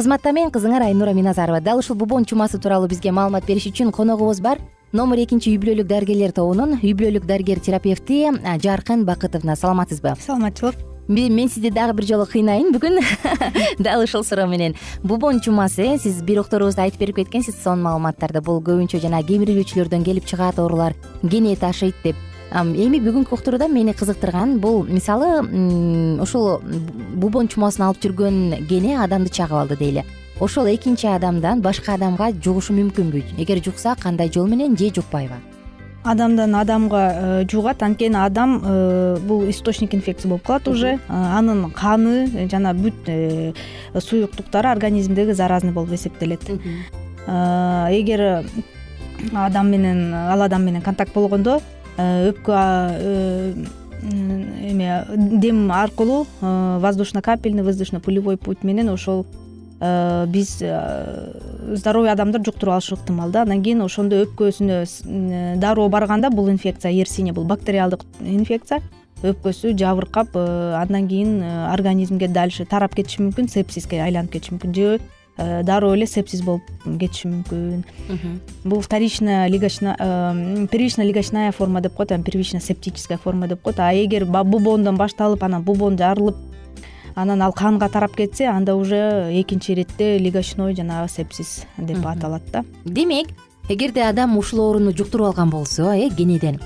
кызматта мен кызыңар айнура миназарова. Дал ушул бубон чумасы тууралуу бизге маалымат бериш үчүн коногубуз бар. Номер экинчи үй бүлөлүк дарыгерлер тобунун үй бүлөлүк дарыгер терапевти жаркын бакытовна. Саламатсызбы саламатчылык. Мен сизди дагы бир жолу кыйнайын бүгүн. Дал ушул суроо менен. Бубон чумасы э сиз бир окторубузда айтып берип кеткенсиз сонун маалыматтарды бул көбүнчө жанагы кемирилүүчүлөрдөн келип чыгат оорулар кене ташыйт деп эми бүгүнкү уктурууда мени кызыктырган бул мисалы ушул бубон чумасын алып жүргөн кене адамды чагып алды дейли. Ошол экинчи адамдан башка адамга жугушу мүмкүнбү. Эгер жукса кандай жол менен? Же жукпайбы? Адамдан адамга жугат анткени адам бул источник инфекции болуп калат уже. Анын каны жана бүт суюктуктары организмдеги заразный болуп эсептелет. Эгер адам менен ал адам менен контакт болгондо өпкө эме дем аркылуу воздушно капельный воздушно пулевой путь менен ошол биз здоровый адамдар жуктуруп алышы ыктымал да. Анан кийин ошондо өпкөсүнө дароо барганда бул инфекция ерсиния бул бактериалдык инфекция өпкөсү жабыркап андан кийин организмге дальше тарап кетиши мүмкүн сепсиске айланып кетиши мүмкүн. Же Э, дароо эле сепсис болуп кетиши мүмкүн. Бул вторичная легочная э, первичная легочная форма деп коет первичная септическая форма деп коет. А эгер бубондон башталып анан бубон жарылып анан ал канга тарап кетсе анда уже экинчи иретте легочной жанагы сепсис деп аталат да. Демек эгерде адам ушул ооруну жуктуруп алган болсо э кенеден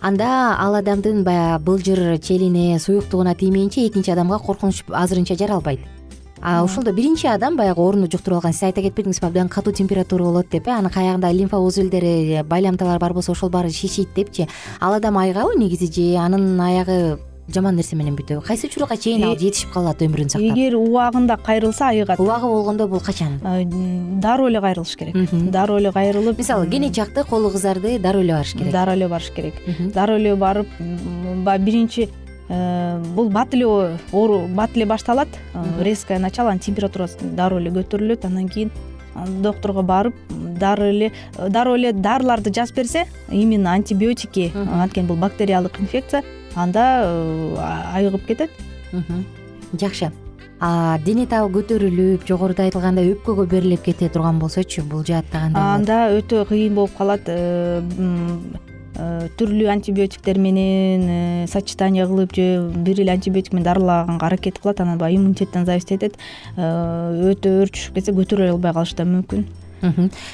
анда ал адамдын баягы былжыр челине суюктугуна тиймейинче экинчи адамга коркунуч азырынча жаралбайт а ошондо биринчи адам баягы ооруну жуктуруп алган. Сиз айта кетпедиңизби абдан катуу температура болот деп э? Анан каягында лимфа узулдери байламталар бар болсо ошол баары шишийт депчи ал адам айыгабы негизи же анын аягы жаман нерсе менен бүтөбү кайсы учурга чейин ал э, жетишип калат өмүрүн сактап? эгер убагында кайрылса айыгат убагы болгондо бул качан? Дароо эле кайрылыш керек. Дароо эле кайрылып мисалы кене чакты колу кызарды дароо эле барыш керек. дароо эле барыш керек. Дароо эле барып баягы биринчи Э, бул бат эле оору бат эле башталат. Э, резкое начало анан температурасы дароо эле көтөрүлөт. Андан кийин доктурга барып дары эле дароо эле дарыларды жазып берсе именно антибиотики анткени бул бактериалдык инфекция анда э, айыгып кетет. Жакшы. Дене табы көтөрүлүп жогоруда айтылгандай өпкөгө берилип кете турган болсочу бул жаатта кандай анда өтө кыйын болуп калат Э, түрлүү антибиотиктер менен э, сочетание кылып же бир эле антибиотик менен дарылаганга аракет кылат анан баягы иммунитеттен зависить этет э, өтө өр түшүп кетсе көтөрө албай калышы да мүмкүн.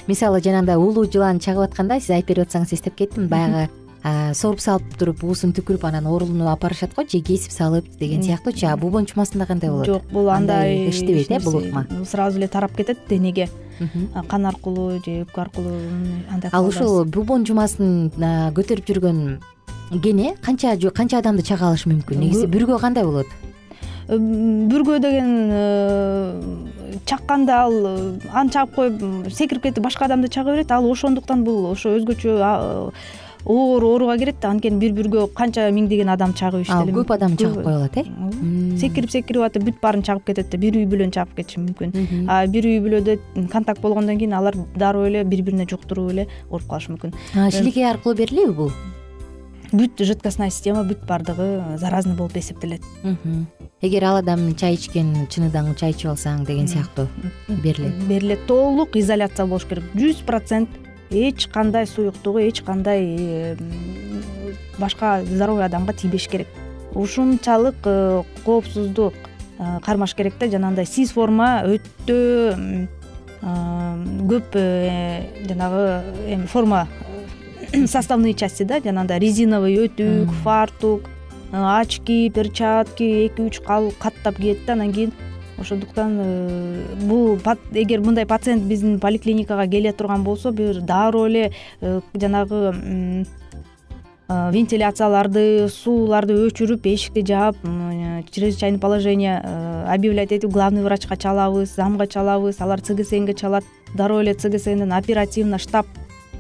Мисалы жанагындай улуу жылан чагып атканда сиз айтып берип атсаңыз эстеп кеттим баягы сооруп салып туруп уусун түкүрүп анан оорулууну алып барышат го же кесип салып деген сыяктуучу а бубон чумасында кандай болот? Жок бул андай иштебейт э бул ыкма сразу эле тарап кетет денеге. Кан аркылуу же өпкө аркылуу андай ал ушул бубон чумасын көтөрүп жүргөн кене канча канча адамды чага алышы мүмкүн? Негизи бүргө кандай болот? Э, бүргө деген э, чакканда ал э, аны чагып коюп секирип кетип башка адамды чага берет. Ал ошондуктан бул ошо өзгөчө оор ооруга кирет да. Анткени бир бүргө канча миңдеген адам чагып ишти көп адам чагып коюп алат э? Секирип секирип атып бүт баарын чагып кетет да бир үй бүлөнү чагып кетиши мүмкүн. А бир үй бүлөдө контакт болгондон кийин алар дароо эле бири бирине жуктуруп эле ооруп калышы мүмкүн. Шиликей аркылуу берилеби бул? Бүт жидкостная система бүт баардыгы заразный болуп эсептелет. Эгер ал адам чай ичкен чыныдан чай ичип алсаң деген сыяктуу берилет. Берилет. Толук изоляция болуш керек. Жүз процент эч кандай суюктугу эч кандай башка здоровый адамга тийбеш керек. Ушунчалык э, коопсуздук э, кармаш керек да жанагындай сис форма өтө көп э, жанагы эми форма составные части да жанагындай резиновый өтүк фартук очки перчатки эки үч каттап кийет да анан кийин ошондуктан э, бул эгер мындай пациент биздин поликлиникага келе турган болсо бир дароо эле э, жанагы э, вентиляцияларды сууларды өчүрүп эшикти жаап чрезвычайный положение объявлять этип главный врачка чалабыз замга чалабыз алар цгснге чалат дароо эле цгснен оперативно штаб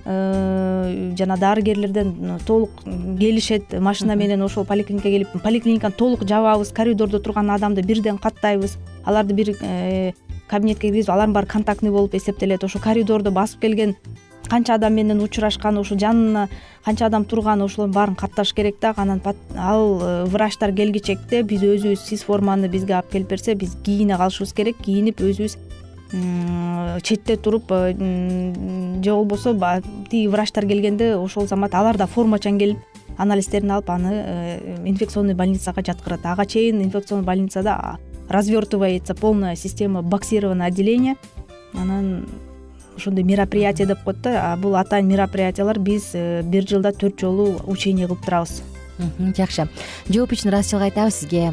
жана дарыгерлерден толук келишет машина менен ошол поликлиникага келип поликлиниканы толук жабабыз коридордо турган адамды бирден каттайбыз. Аларды бир э, кабинетке киргизип алардын баары контактный болуп эсептелет. Ошо коридордо басып келген канча адам менен учурашкан ошо жанына канча адам турган ошолордун баарын катташ керек да. Анан ал э, врачтар келгичекте биз өзүбүз сис форманы бизге алып келип берсе биз кийине калышыбыз керек кийинип өзүбүз четте туруп э, же болбосо тиги врачтар келгенде ошол замат алар да формачан келип анализдерин алып аны инфекционный больницага жаткырат. Ага чейин инфекционный больницада развертывается полная система боксированное отделение анан ошондой мероприятие деп коет да бул атайын мероприятиялар биз э, бир жылда төрт жолу учение кылып турабыз. Жакшы. Жооп үчүн ыраазычылык айтабыз сизге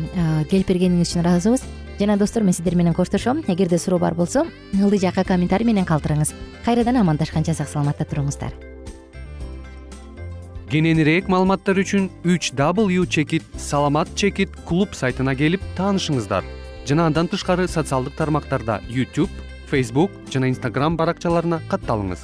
келип бергениңиз үчүн ыраазыбыз жана достор мен сиздер менен коштошом. Эгерде суроо бар болсо ылдый жакка комментарий менен калтырыңыз. Кайрадан амандашканча сак саламатта туруңуздар. Кененирээк маалыматтар үчүн үч w чекит саламат чекит клуб сайтына келип таанышыңыздар. Жана андан тышкары социалдык тармактарда youtube facebook жана instagram баракчаларына катталыңыз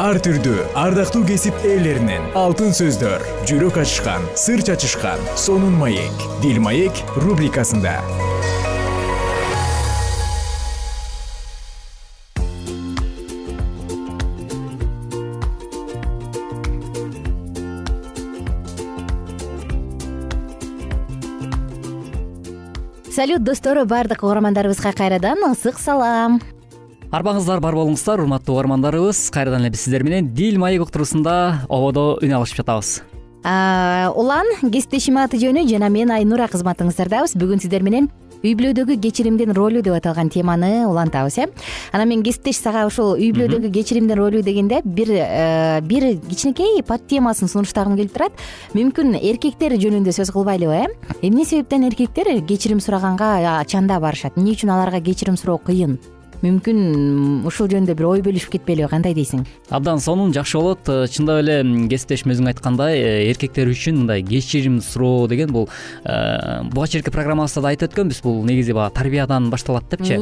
ар түрдүү ардактуу кесип ээлеринен. Алтын сөздөр жүрөк ачышкан сыр чачышкан сонун маек. Дил маек рубрикасында. Салют достор баардык угармандарыбызга кайрадан ысык салам арбаңыздар бар болуңуздар урматтуу угармандарыбыз. Кайрадан эле биз сиздер менен дил маек уктуруусунда ободо үн алышып жатабыз улан кесиптешимин аты жөнү жана мен айнура кызматыңыздардабыз бүгүн сиздер менен үй бүлөдөгү кечиримдин ролу деп аталган теманы улантабыз э. Анан мен кесиптеш сага ушул үй бүлөдөгү кечиримдин ролу дегенде бир э, бир кичинекей под темасын сунуштагым келип турат. Мүмкүн эркектер жөнүндө сөз кылбайлыбы э. Эмне себептен эркектер кечирим сураганга чанда барышат? Эмне үчүн аларга кечирим суроо кыйын мүмкүн ушул жөнүндө бир ой бөлүшүп кетпейлиби кандай дейсиң? Абдан сонун жакшы болот. Э, чындап эле кесиптешим өзүң айткандай э, эркектер үчүн мындай кечирим суроо деген бул э, буга чейинки программабызда да айтып өткөнбүз. Бул негизи баягы тарбиядан башталат депчи.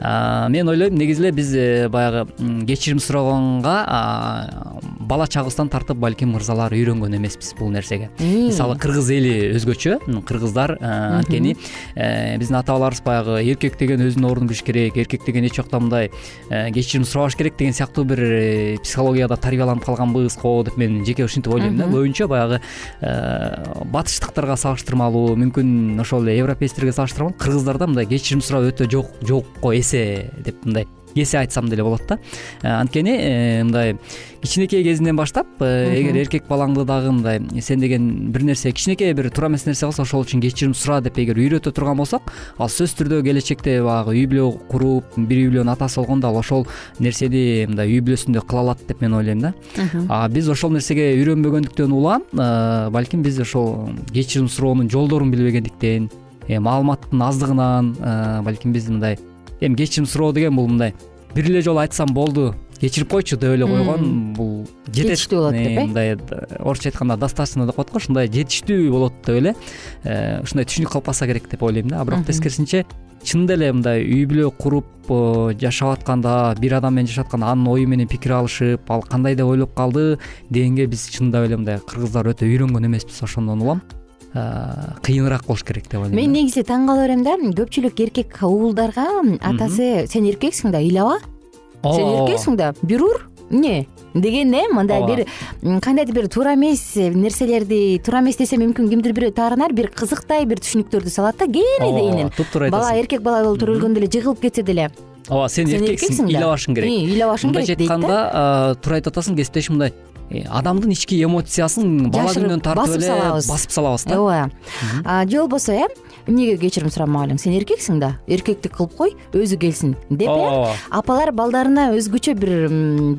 Мен ойлойм негизи эле биз баягы кечирим сураганга бала чагыбыздан тартып балким мырзалар үйрөнгөн эмеспиз бул нерсеге. Мисалы кыргыз эли өзгөчө кыргыздар анткени биздин ата бабаларыбыз баягы эркек деген өзүнүн ордун билиш керек эркек деген эч жакта мындай э, кечирим сурабаш керек деген сыяктуу бир э, психологияда тарбияланып калганбыз го деп мен жеке ушинтип ойлойм да. Көбүнчө баягы э, батыштыктарга салыштырмалуу мүмкүн ошол эле европейцтерге салыштырмалуу кыргыздарда мындай кечирим суроо өтө жок жокко эсе деп мындай эсе айтсам деле болот да. Э, анткени э, мындай кичинекей кезинен баштап э, эгер эркек балаңды дагы мындай сен деген бир нерсе кичинекей бир туура эмес нерсе кылса ошол үчүн кечирим сура деп эгер үйрөтө турган болсок ал сөзсүз түрдө келечекте баягы үй бүлө куруп бир үй бүлөнүн атасы болгондо ал ошол нерсени мындай үй бүлөсүндө кыла алат деп мен ойлойм да. А биз ошол нерсеге үйрөнбөгөндүктөн улам балким биз ошол кечирим суроонун жолдорун билбегендиктен маалыматтын аздыгынан балким биз мындай эми кечирим суроо деген бул мындай. Бир эле жолу айтсам болду. Кечирип койчу деп эле койгон. Бул жетет жетиштүү болот деп э? Мындай орусча айтканда достаточно деп коет го ушундай жетиштүү болот деп эле э, ушундай түшүнүк калпаса керек деп ойлойм да. А бирок тескерисинче чынында эле мындай үй бүлө куруп э, жашап атканда бир адам менен жашап атканда анын ою менен пикир алышып ал кандай деп ойлоп калды дегенге биз чындап эле мындай кыргыздар өтө үйрөнгөн эмеспиз ошондон улам кыйыныраак болуш керек деп ойлойм мен негизи таң кала берем да. Көпчүлүк эркек уулдарга атасы сен эркексиң да ыйлаба сен эркексиң да бир ур эмне деген э мындай бир кандайдыр бир туура эмес нерселерди туура эмес десе мүмкүн кимдир бирөө таарынар бир кызыктай бир түшүнүктөрдү салат да кээде дейинен туптуура айтасың. Бала эркек бала болуп төрөлгөндө эле жыгылып кетсе деле. Ооба сен эркексиң ыйлабашың керек. Ыйлабашың керек мындайча айтканда туура айтып атасың кесиптешим мындай. э, адамдын ички эмоциясын бала күнүнөн тартып басып эле салабыз. басып салабыз да. Ооба. Же болбосо э эмнеге кечирим сурамак элең сен эркексиң да. Эркектик кылып кой өзү келсин. Деп э ооба. апалар балдарына өзгөчө бир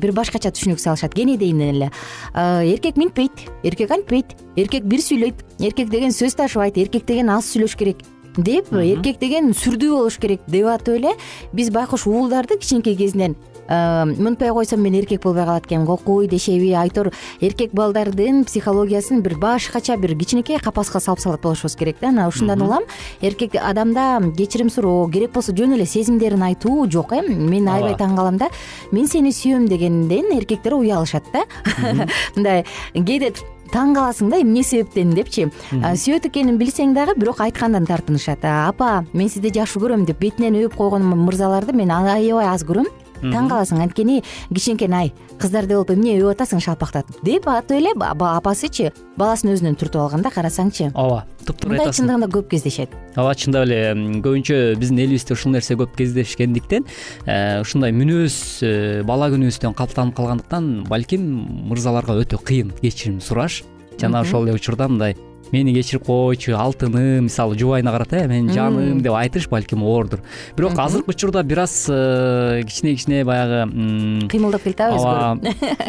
бир башкача түшүнүк салышат. Кенедейинен эле. Эркек минтпейт эркек антпейт эркек бир сүйлөйт эркек деген сөз ташыбайт эркек деген аз сүйлөш керек деп эркек деген сүрдүү болуш керек деп атып эле биз байкуш уулдарды кичинекей кезинен мынтпай койсом мен эркек болбой калат экенмин. Кокуй дешеби айтор. Эркек балдардын психологиясын бир башкача бир кичинекей капаска салып салат болушубуз керек да. Анан ушундан улам эркек адамда кечирим суроо керек болсо жөн эле сезимдерин айтуу жок э. Мен аябай таң калам да. Мен сени сүйөм дегенден эркектер уялышат да. Мындай кээде таң каласың да эмне себептен депчи? Сүйөт экенин билсең дагы бирок айткандан тартынышат. Апа мен сизди жакшы көрөм деп бетинен өпүп койгон мырзаларды мен аябай аз көрөм таң каласың. Анткени кичинекейин ай кыздарды болуп эмне өпүп атасың шалпактатып деп атып эле апасычы баласын өзүнөн түртүп алган да карасаңчы. Ооба туптуура мындай чындыгында көп кездешет. Ооба чындап эле көбүнчө биздин элибизде ушул нерсе көп кездешкендиктен э, ушундай мүнөз э, бала күнүбүздөн калыптанып калгандыктан балким мырзаларга өтө кыйын кечирим сураш. Жана ошол эле учурда мындай мени кечирип койчу алтыным мисалы жубайына карата э менин жаным деп айтыш балким оордур. Бирок азыркы учурда бир аз э, кичине кичине баягы кыймылдап келатабы ооба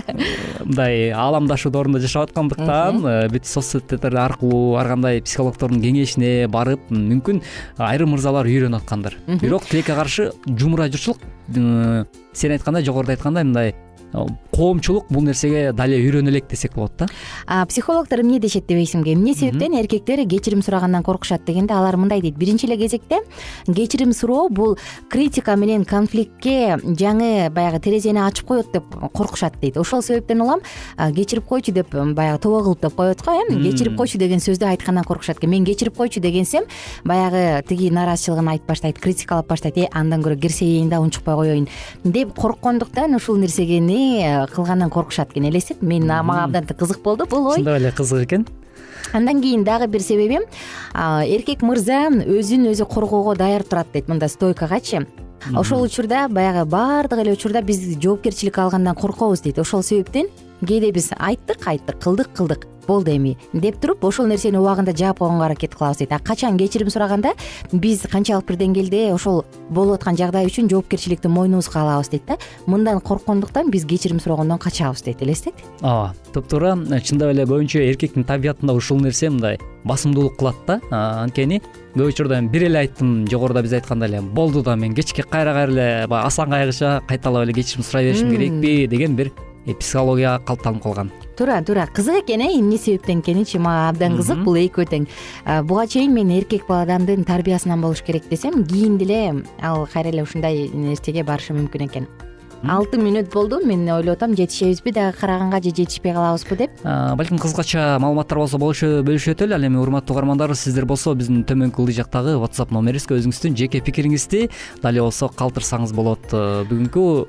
мындай ааламдашуу доорунда жашап аткандыктан э, бүт соц сеттер аркылуу ар кандай психологдордун кеңешине барып мүмкүн айрым мырзалар үйрөнүп аткандыр. Бирок тилекке каршы жумура журтчулук сен айткандай жогоруда айткандай мындай коомчулук бул нерсеге дале үйрөнө элек десек болот да? Психологдор эмне дешет дебейсиңби эмне себептен? Эркектер кечирим сурагандан коркушат дегенде алар мындай дейт. Биринчи эле кезекте кечирим суроо бул критика менен конфликтке жаңы баягы терезени ачып коет деп коркушат дейт. Ошол себептен улам кечирип койчу деп баягы тобо кылып деп коет го э кечирип койчу деген сөздү айткандан коркушат экен. Мен кечирип койчу дегенсем баягы тиги нааразычылыгын айтып баштайт критикалап баштайт. Э андан көрө кирсейин да унчукпай коеюн деп корккондуктан ушул нерсени кылгандан коркушат экен элестет мен мага абдан кызык болду бул ой. Чындап эле кызык экен. Андан кийин дагы бир себеби эркек мырза өзүн өзү коргоого даяр турат дейт мындай стойкагачы. Ошол учурда баягы баардык эле учурда биз жоопкерчилик алгандан коркобуз дейт. Ошол себептен кээде биз айттык айттык кылдык кылдык болду эми деп туруп ошол нерсени убагында жаап койгонго аракет кылабыз дейт. А качан кечирим сураганда биз канчалык бир деңгээлде ошол болуп аткан жагдай үчүн жоопкерчиликти мойнубузга алабыз дейт да. Мындан корккондуктан биз кечирим сурогондон качабыз дейт элестет? Ооба туптуура чындап эле көбүнчө эркектин табиятында ушул нерсе мындай басымдуулук кылат да. Анткени көп учурда бир эле айттым жогоруда биз айткандай эле болду да мен кечке кайра кайра эле баягы асан кайгыча кайталап эле кечирим сурай беришим керекпи деген бир э, психология калыптанып калган. Туура туура. Кызык экен э эмне себептен экеничи мага абдан кызык бул экөө тең буга чейин мен эркек адамдын тарбиясынан болуш керек десем кийин деле ал кайра эле ушундай нерсеге барышы мүмкүн экен. Алты мүнөт болду мен ойлоп атам жетишебизби дагы караганга же жетишпей калабызбы деп. Балким кыскача маалыматтар болсо бөлүшүп өтөлү ал эми урматтуу угармандар сиздер болсо биздин төмөнкү ылдый жактагы whatsapp номерибизге өзүңүздүн жеке пикириңизди дале болсо калтырсаңыз болот. Бүгүнкү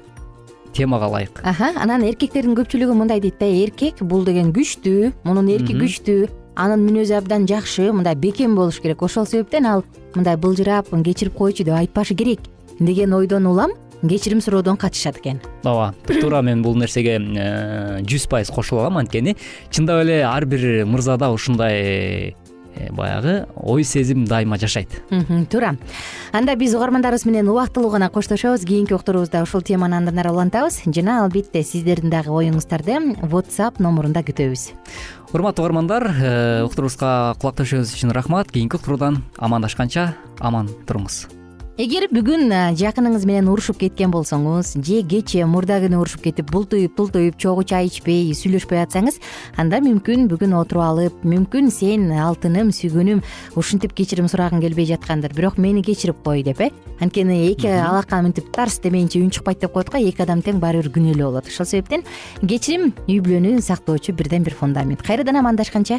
темага ылайык. Анан эркектердин көпчүлүгү мындай дейт да эркек бул деген күчтүү мунун эрки күчтүү анын мүнөзү абдан жакшы мындай бекем болуш керек. Ошол себептен ал мындай былжырап кечирип койчу деп айтпашы керек деген ойдон улам кечирим суроодон качышат экен. Ооба туура мен бул нерсеге э, жүз пайыз кошула алам анткени. Чындап эле ар бир мырзада ушундай баягы ой сезим дайыма жашайт. Туура. Анда биз угармандарыбыз менен убактылуу гана коштошобуз. Кийинки уктуруубузда ушул теманы андан ары улантабыз. Жана албетте сиздердин дагы оюңуздарды whatsapp номурунда күтөбүз. Урматтуу угармандар э, уктуруубузга кулак төшөгөнүңүз үчүн рахмат. Кийинки уктуруудан амандашканча аман туруңуз эгер бүгүн жакыныңыз менен урушуп кеткен болсоңуз же кечээ мурда күнү урушуп кетип бултуйюп тултуюп чогуу чай ичпей сүйлөшпөй атсаңыз анда мүмкүн бүгүн отуруп алып мүмкүн сен алтыным сүйгөнүм ушинтип кечирим сурагың келбей жаткандыр. Бирок мени кечирип кой деп э? Анткени эки алака мынтип тарс демейинче үн чыкпайт деп коет го эки адам тең баары бир күнөөлүү болот. Ошол себептен кечирим үй бүлөнү сактоочу бирден бир фундамент. Кайрадан амандашканча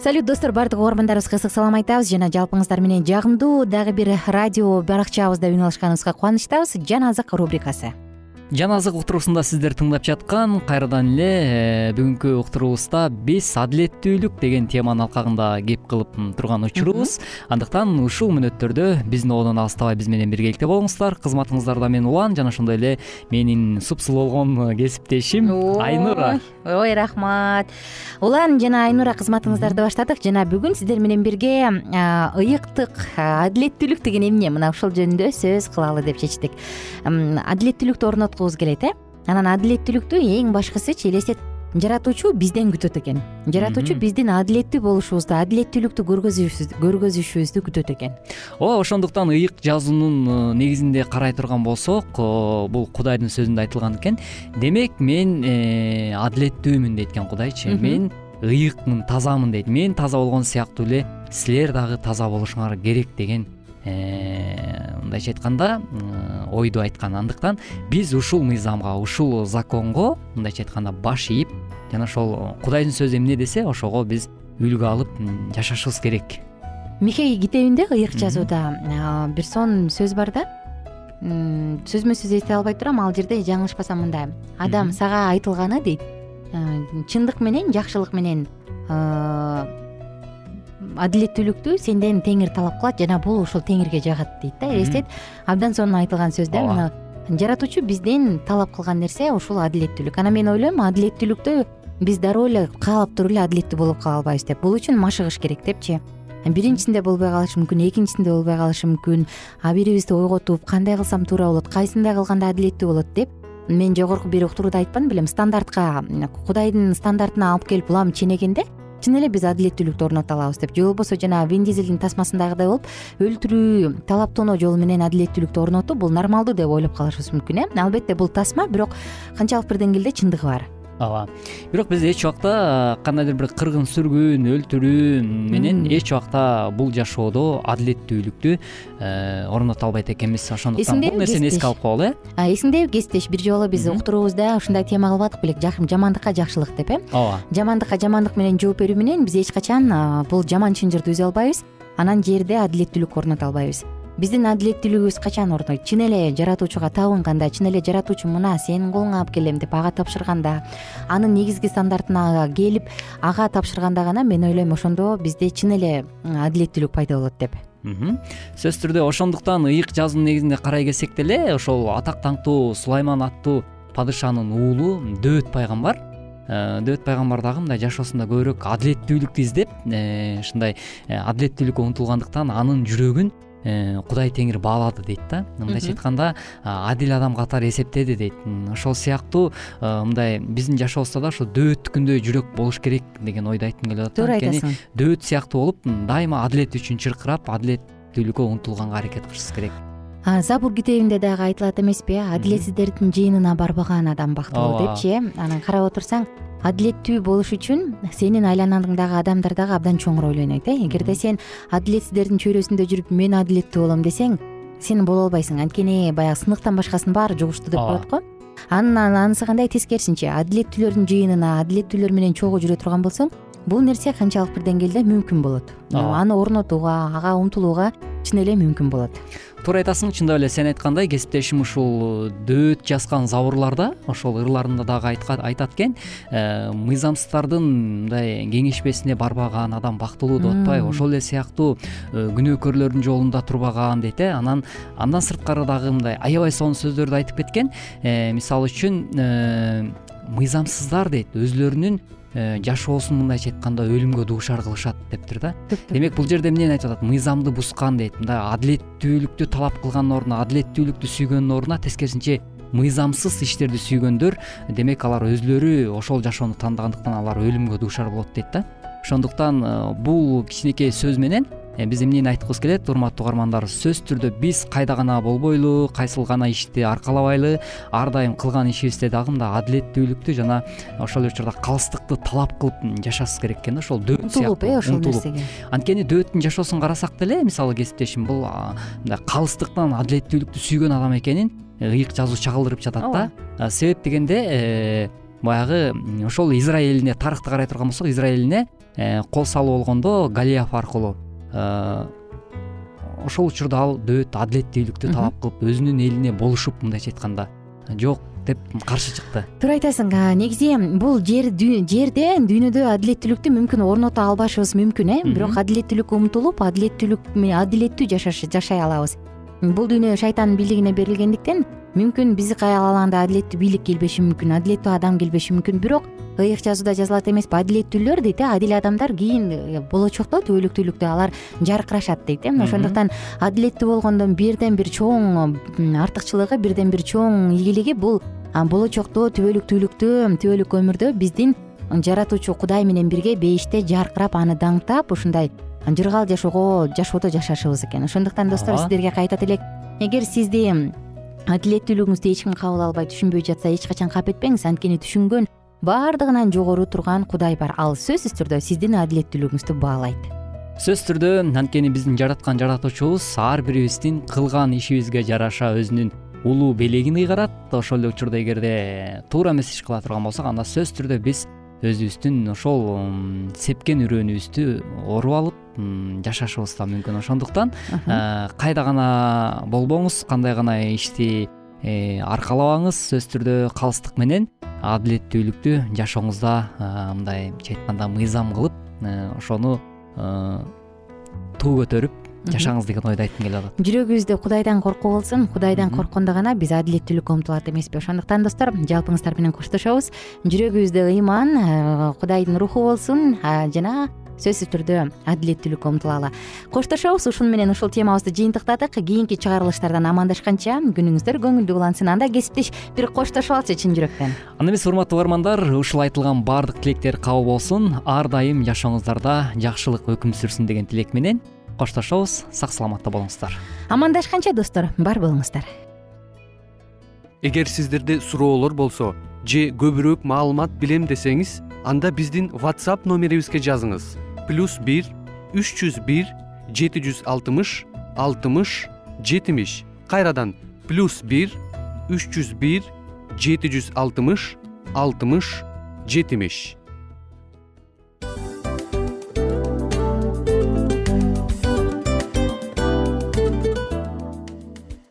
салют достор баардык угармандарыбызга ысык салам айтабыз. Жана жалпыңыздар менен жагымдуу дагы бир радио баракчабызда үн алышканыбызга кубанычтабыз. Жан азык рубрикасы жан азык уктуруусунда сиздер тыңдап жаткан кайрадан эле э, бүгүнкү уктуруубузда биз адилеттүүлүк деген теманын алкагында кеп кылып турган учурубуз андыктан ушул мүнөттөрдө биздин одон алыстабай биз менен биргеликте болуңуздар. Кызматыңыздарда мен улан жана ошондой эле менин супсулуу болгон кесиптешим айнура. ой рахмат. Улан жана айнура кызматыңыздарды баштадык. Жана бүгүн сиздер менен бирге ыйыктык адилеттүүлүк деген эмне? Мына ушул жөнүндө сөз кылалы деп чечтик. Адилеттүүлүктү орнот келет э? Анан адилеттүүлүктү эң башкысычы элестет жаратуучу бизден күтөт экен. Жаратуучу биздин адилеттүү болушубузду адилеттүүлүктү көргөзүшүбүздү күтөт экен. Ооба ошондуктан ыйык жазуунун э, негизинде карай турган болсок бул кудайдын сөзүндө айтылган экен. Демек мен э, адилеттүүмүн дейт экен кудайчы. Мен ыйыкмын тазамын дейт. Мен таза болгон сыяктуу эле силер дагы таза болушуңар керек деген мындайча айтканда ойду айткан. Андыктан биз ушул мыйзамга ушул законго мындайча айтканда баш ийип жана ошол кудайдын сөзү эмне десе ошого биз үлгү алып жашашыбыз керек. Михей китебинде ыйык жазууда бир сонун сөз бар да? Сөзмө сөз эстей албай турам ал жерде жаңылышпасам мындай. Адам сага айтылганы дейт чындык менен жакшылык менен адилеттүүлүктү сенден теңир талап кылат жана бул ошол теңирге жагат дейт да элестет абдан сонун айтылган сөз да мына жаратуучу бизден талап кылган нерсе ушул адилеттүүлүк. Анан мен ойлойм адилеттүүлүктө биз дароо эле каалап туруп эле адилеттүү болуп кала албайбыз деп. Бул үчүн машыгыш керек депчи. Биринчисинде болбой калышы мүмкүн экинчисинде болбой калышы мүмкүн. А бирибизди ойготуп кандай кылсам туура болот кайсындай кылганда адилеттүү болот деп мен жогорку бир уктурууда айтпадым белем стандартка кудайдын стандартына алып келип улам ченегенде чын эле биз адилеттүүлүктү орното алабыз деп. Же болбосо жанагы виндизелдин тасмасындагыдай болуп өлтүрүү талаптоноо жолу менен адилеттүүлүктү орнотуу бул нормалдуу деп ойлоп калышыбыз мүмкүн э? Албетте бул тасма бирок канчалык бир деңгээлде чындыгы бар ооба. Бирок биз эч убакта кандайдыр бир кыргын сүргүн өлтүрүү менен эч убакта бул жашоодо адилеттүүлүктү э, орното албайт экенбиз ошондуктан бул нерсени эске алып коелу э эсиңдеби кесиптеш. Бир жолу биз уктуруубузда ушундай тема кылбадык беле жамандыкка жакшылык деп э? Ооба. Жамандыкка жамандык менен жооп берүү менен биз эч качан бул жаман чынжырды үзө албайбыз. Анан жерде адилеттүүлүк орното албайбыз биздин адилеттүүлүгүбүз качан орнойт чын эле жаратуучуга табынганда чын эле жаратуучу мына сенин колуңа алып келем деп ага тапшырганда анын негизги стандартына келип ага тапшырганда гана мен ойлойм ошондо бизде чын эле адилеттүүлүк пайда болот деп. Сөзсүз түрдө ошондуктан ыйык жазуунун негизинде карай келсек деле ошол атак даңктуу сулайман аттуу падышанын уулу дөөт пайгамбар. Э, дөөт пайгамбар дагы мындай жашоосунда көбүрөөк адилеттүүлүктү издеп э, ушундай э, адилеттүүлүккө умтулгандыктан анын жүрөгүн кудай теңир баалады дейт да. Мындайча айтканда адил адам катары эсептеди дейт. Ошол сыяктуу мындай биздин жашообузда да ошо дөөттүкүндөй жүрөк болуш керек деген ойду айткым келип атат. Туура айтасың. дөөт сыяктуу болуп дайыма адилет үчүн чыркырап адилеттүүлүккө умтулганга аракет кылышыбыз керек. Забур китебинде дагы айтылат эмеспи э адилетсиздердин жыйынына барбаган адам бактылуу депчи. Э анан карап отурсаң адилеттүү болуш үчүн сенин айланаңдагы адамдар дагы абдан чоңур ойлонот э? Эгерде сен адилетсиздердин чөйрөсүндө жүрүп мен адилеттүү болом десең сен боло албайсың. Анткени баягы сыныктан башкасынын баары жугуштуу деп коет го. Анан анысы кандай тескерисинче адилеттүүлөрдүн жыйынына адилеттүүлөр менен чогуу жүрө турган болсоң бул нерсе канчалык бир деңгээлде мүмкүн болот. Аны орнотууга ага умтулууга чын эле мүмкүн болот туура айтасың чындап эле сен айткандай кесиптешим ушул дөөт жазган забурларда ошол ырларында дагы айтат экен. Э, мыйзамсыздардын мындай кеңешпесине барбаган адам бактылуу деп атпайбы. Ошол эле сыяктуу э, күнөөкөрлөрдүн жолунда турбаган дейт э анан андан сырткары дагы мындай аябай сонун сөздөрдү айтып кеткен. Э, мисалы үчүн мыйзамсыздар дейт өзүлөрүнүн жашоосун мындайча айтканда өлүмгө дуушар кылышат дептир да. Демек бул жерде эмнени айтып атат? Мыйзамды бузган дейт. Мындай адилеттүүлүктү талап кылгандын ордуна адилеттүүлүктү сүйгөндүн ордуна тескерисинче мыйзамсыз иштерди сүйгөндөр. Демек алар өзүлөрү ошол жашоону тандагандыктан алар өлүмгө дуушар болот дейт да ошондуктан э, бул кичинекей сөз менен Э, биз эмнени айткыбыз келет? Урматтуу угармандар сөзсүз түрдө биз кайда гана болбойлу кайсыл гана ишти аркалабайлы ар дайым кылган ишибизде дагы мындай адилеттүүлүктү жана ошол эле учурда калыстыкты талап кылып жашашыбыз керек экен да ошол умтулуп э ошол нерсеге. Анткени дөөттүн жашоосун карасак деле мисалы кесиптешим бул мындай калыстыктан адилеттүүлүктү сүйгөн адам экенин ыйык жазуу чагылдырып жатат да. Себеп дегенде э, баягы ошол израиль элине тарыхты карай турган болсок э, кол салуу болгондо галиаф аркылуу э, ошол учурда ал дөөт адилеттүүлүктү талап кылып өзүнүн элине болушуп мындайча айтканда жок деп каршы чыкты. Туура айтасың негизи бул жер жерде дүйнөдө адилеттүүлүктү мүмкүн орното албашыбыз мүмкүн э? Бирок адилеттүүлүккө умтулуп адилеттүүлүк адилеттүү жашай алабыз бул дүйнө шайтандын бийлигине берилгендиктен мүмкүн биз каалаганда адилеттүү бийлик келбеши мүмкүн адилеттүү адам келбеши мүмкүн. Бирок ыйык жазууда жазылат эмеспи адилеттүүлөр дейт э адил адамдар кийин э, болочокто түбөлүктүүлүктө алар жаркырашат дейт э. Ошондуктан адилеттүү болгондон бирден бир чоң артыкчылыгы бирден бир чоң ийгилиги бул болочокто түбөлүктүүлүктө түбөлүк өмүрдө биздин жаратуучу кудай менен бирге бейиште жаркырап аны даңктап ушундай жыргал жашоого жашоодо жашашыбыз экен. Ошондуктан достор сиздерге кайтат элек. Эгер сизди адилеттүүлүгүңүздү эч ким кабыл албай түшүнбөй жатса эч качан кап этпеңиз. Анткени түшүнгөн баардыгынан жогору турган кудай бар. Ал сөзсүз түрдө сиздин адилеттүүлүгүңүздү баалайт. Сөзсүз түрдө анткени биздин жараткан жаратуучубуз ар бирибиздин кылган ишибизге жараша өзүнүн улуу белегин ыйгарат. Ошол эле учурда эгерде туура эмес иш кыла турган болсок анда сөзсүз түрдө биз өзүбүздүн ошол сепкен үрөөнүбүздү оруп алып жашашыбыз да мүмкүн. Ошондуктан кайда гана болбоңуз кандай гана ишти э, аркалабаңыз сөзсүз түрдө калыстык менен адилеттүүлүктү жашооңузда мындайча айтканда мыйзам кылып э, ошону э, туу көтөрүп жашаңыз деген ойду айткым келип атат жүрөгүбүздө кудайдан коркуу болсун. Кудайдан корккондо гана биз адилеттүүлүккө умтулат эмеспи. Ошондуктан достор жалпыңыздар менен коштошобуз. Жүрөгүбүздө ыйман э, кудайдын руху болсун жана сөзсүз түрдө адилеттүүлүккө умтулалы коштошобуз ушуну менен ушул темабызды жыйынтыктадык кийинки чыгарылыштардан амандашканча күнүңүздөр көңүлдүү улансын анда кесиптеш бир коштошуп алчы чын жүрөктөн. Анда эмесе урматтуу угармандар ушул айтылган баардык тилектер кабыл болсун. Ар дайым жашооңуздарда жакшылык өкүм сүрсүн деген тилек менен коштошобуз. Сак саламатта болуңуздар. Амандашканча достор бар болуңуздар. Эгер сиздерде суроолор болсо же көбүрөөк маалымат билем десеңиз анда биздин whatsapp номерибизге жазыңыз. Плюс бир үч жүз бир жети жүз алтымыш алтымыш жетимиш. Кайрадан плюс бир үч жүз бир жети жүз алтымыш алтымыш жетимиш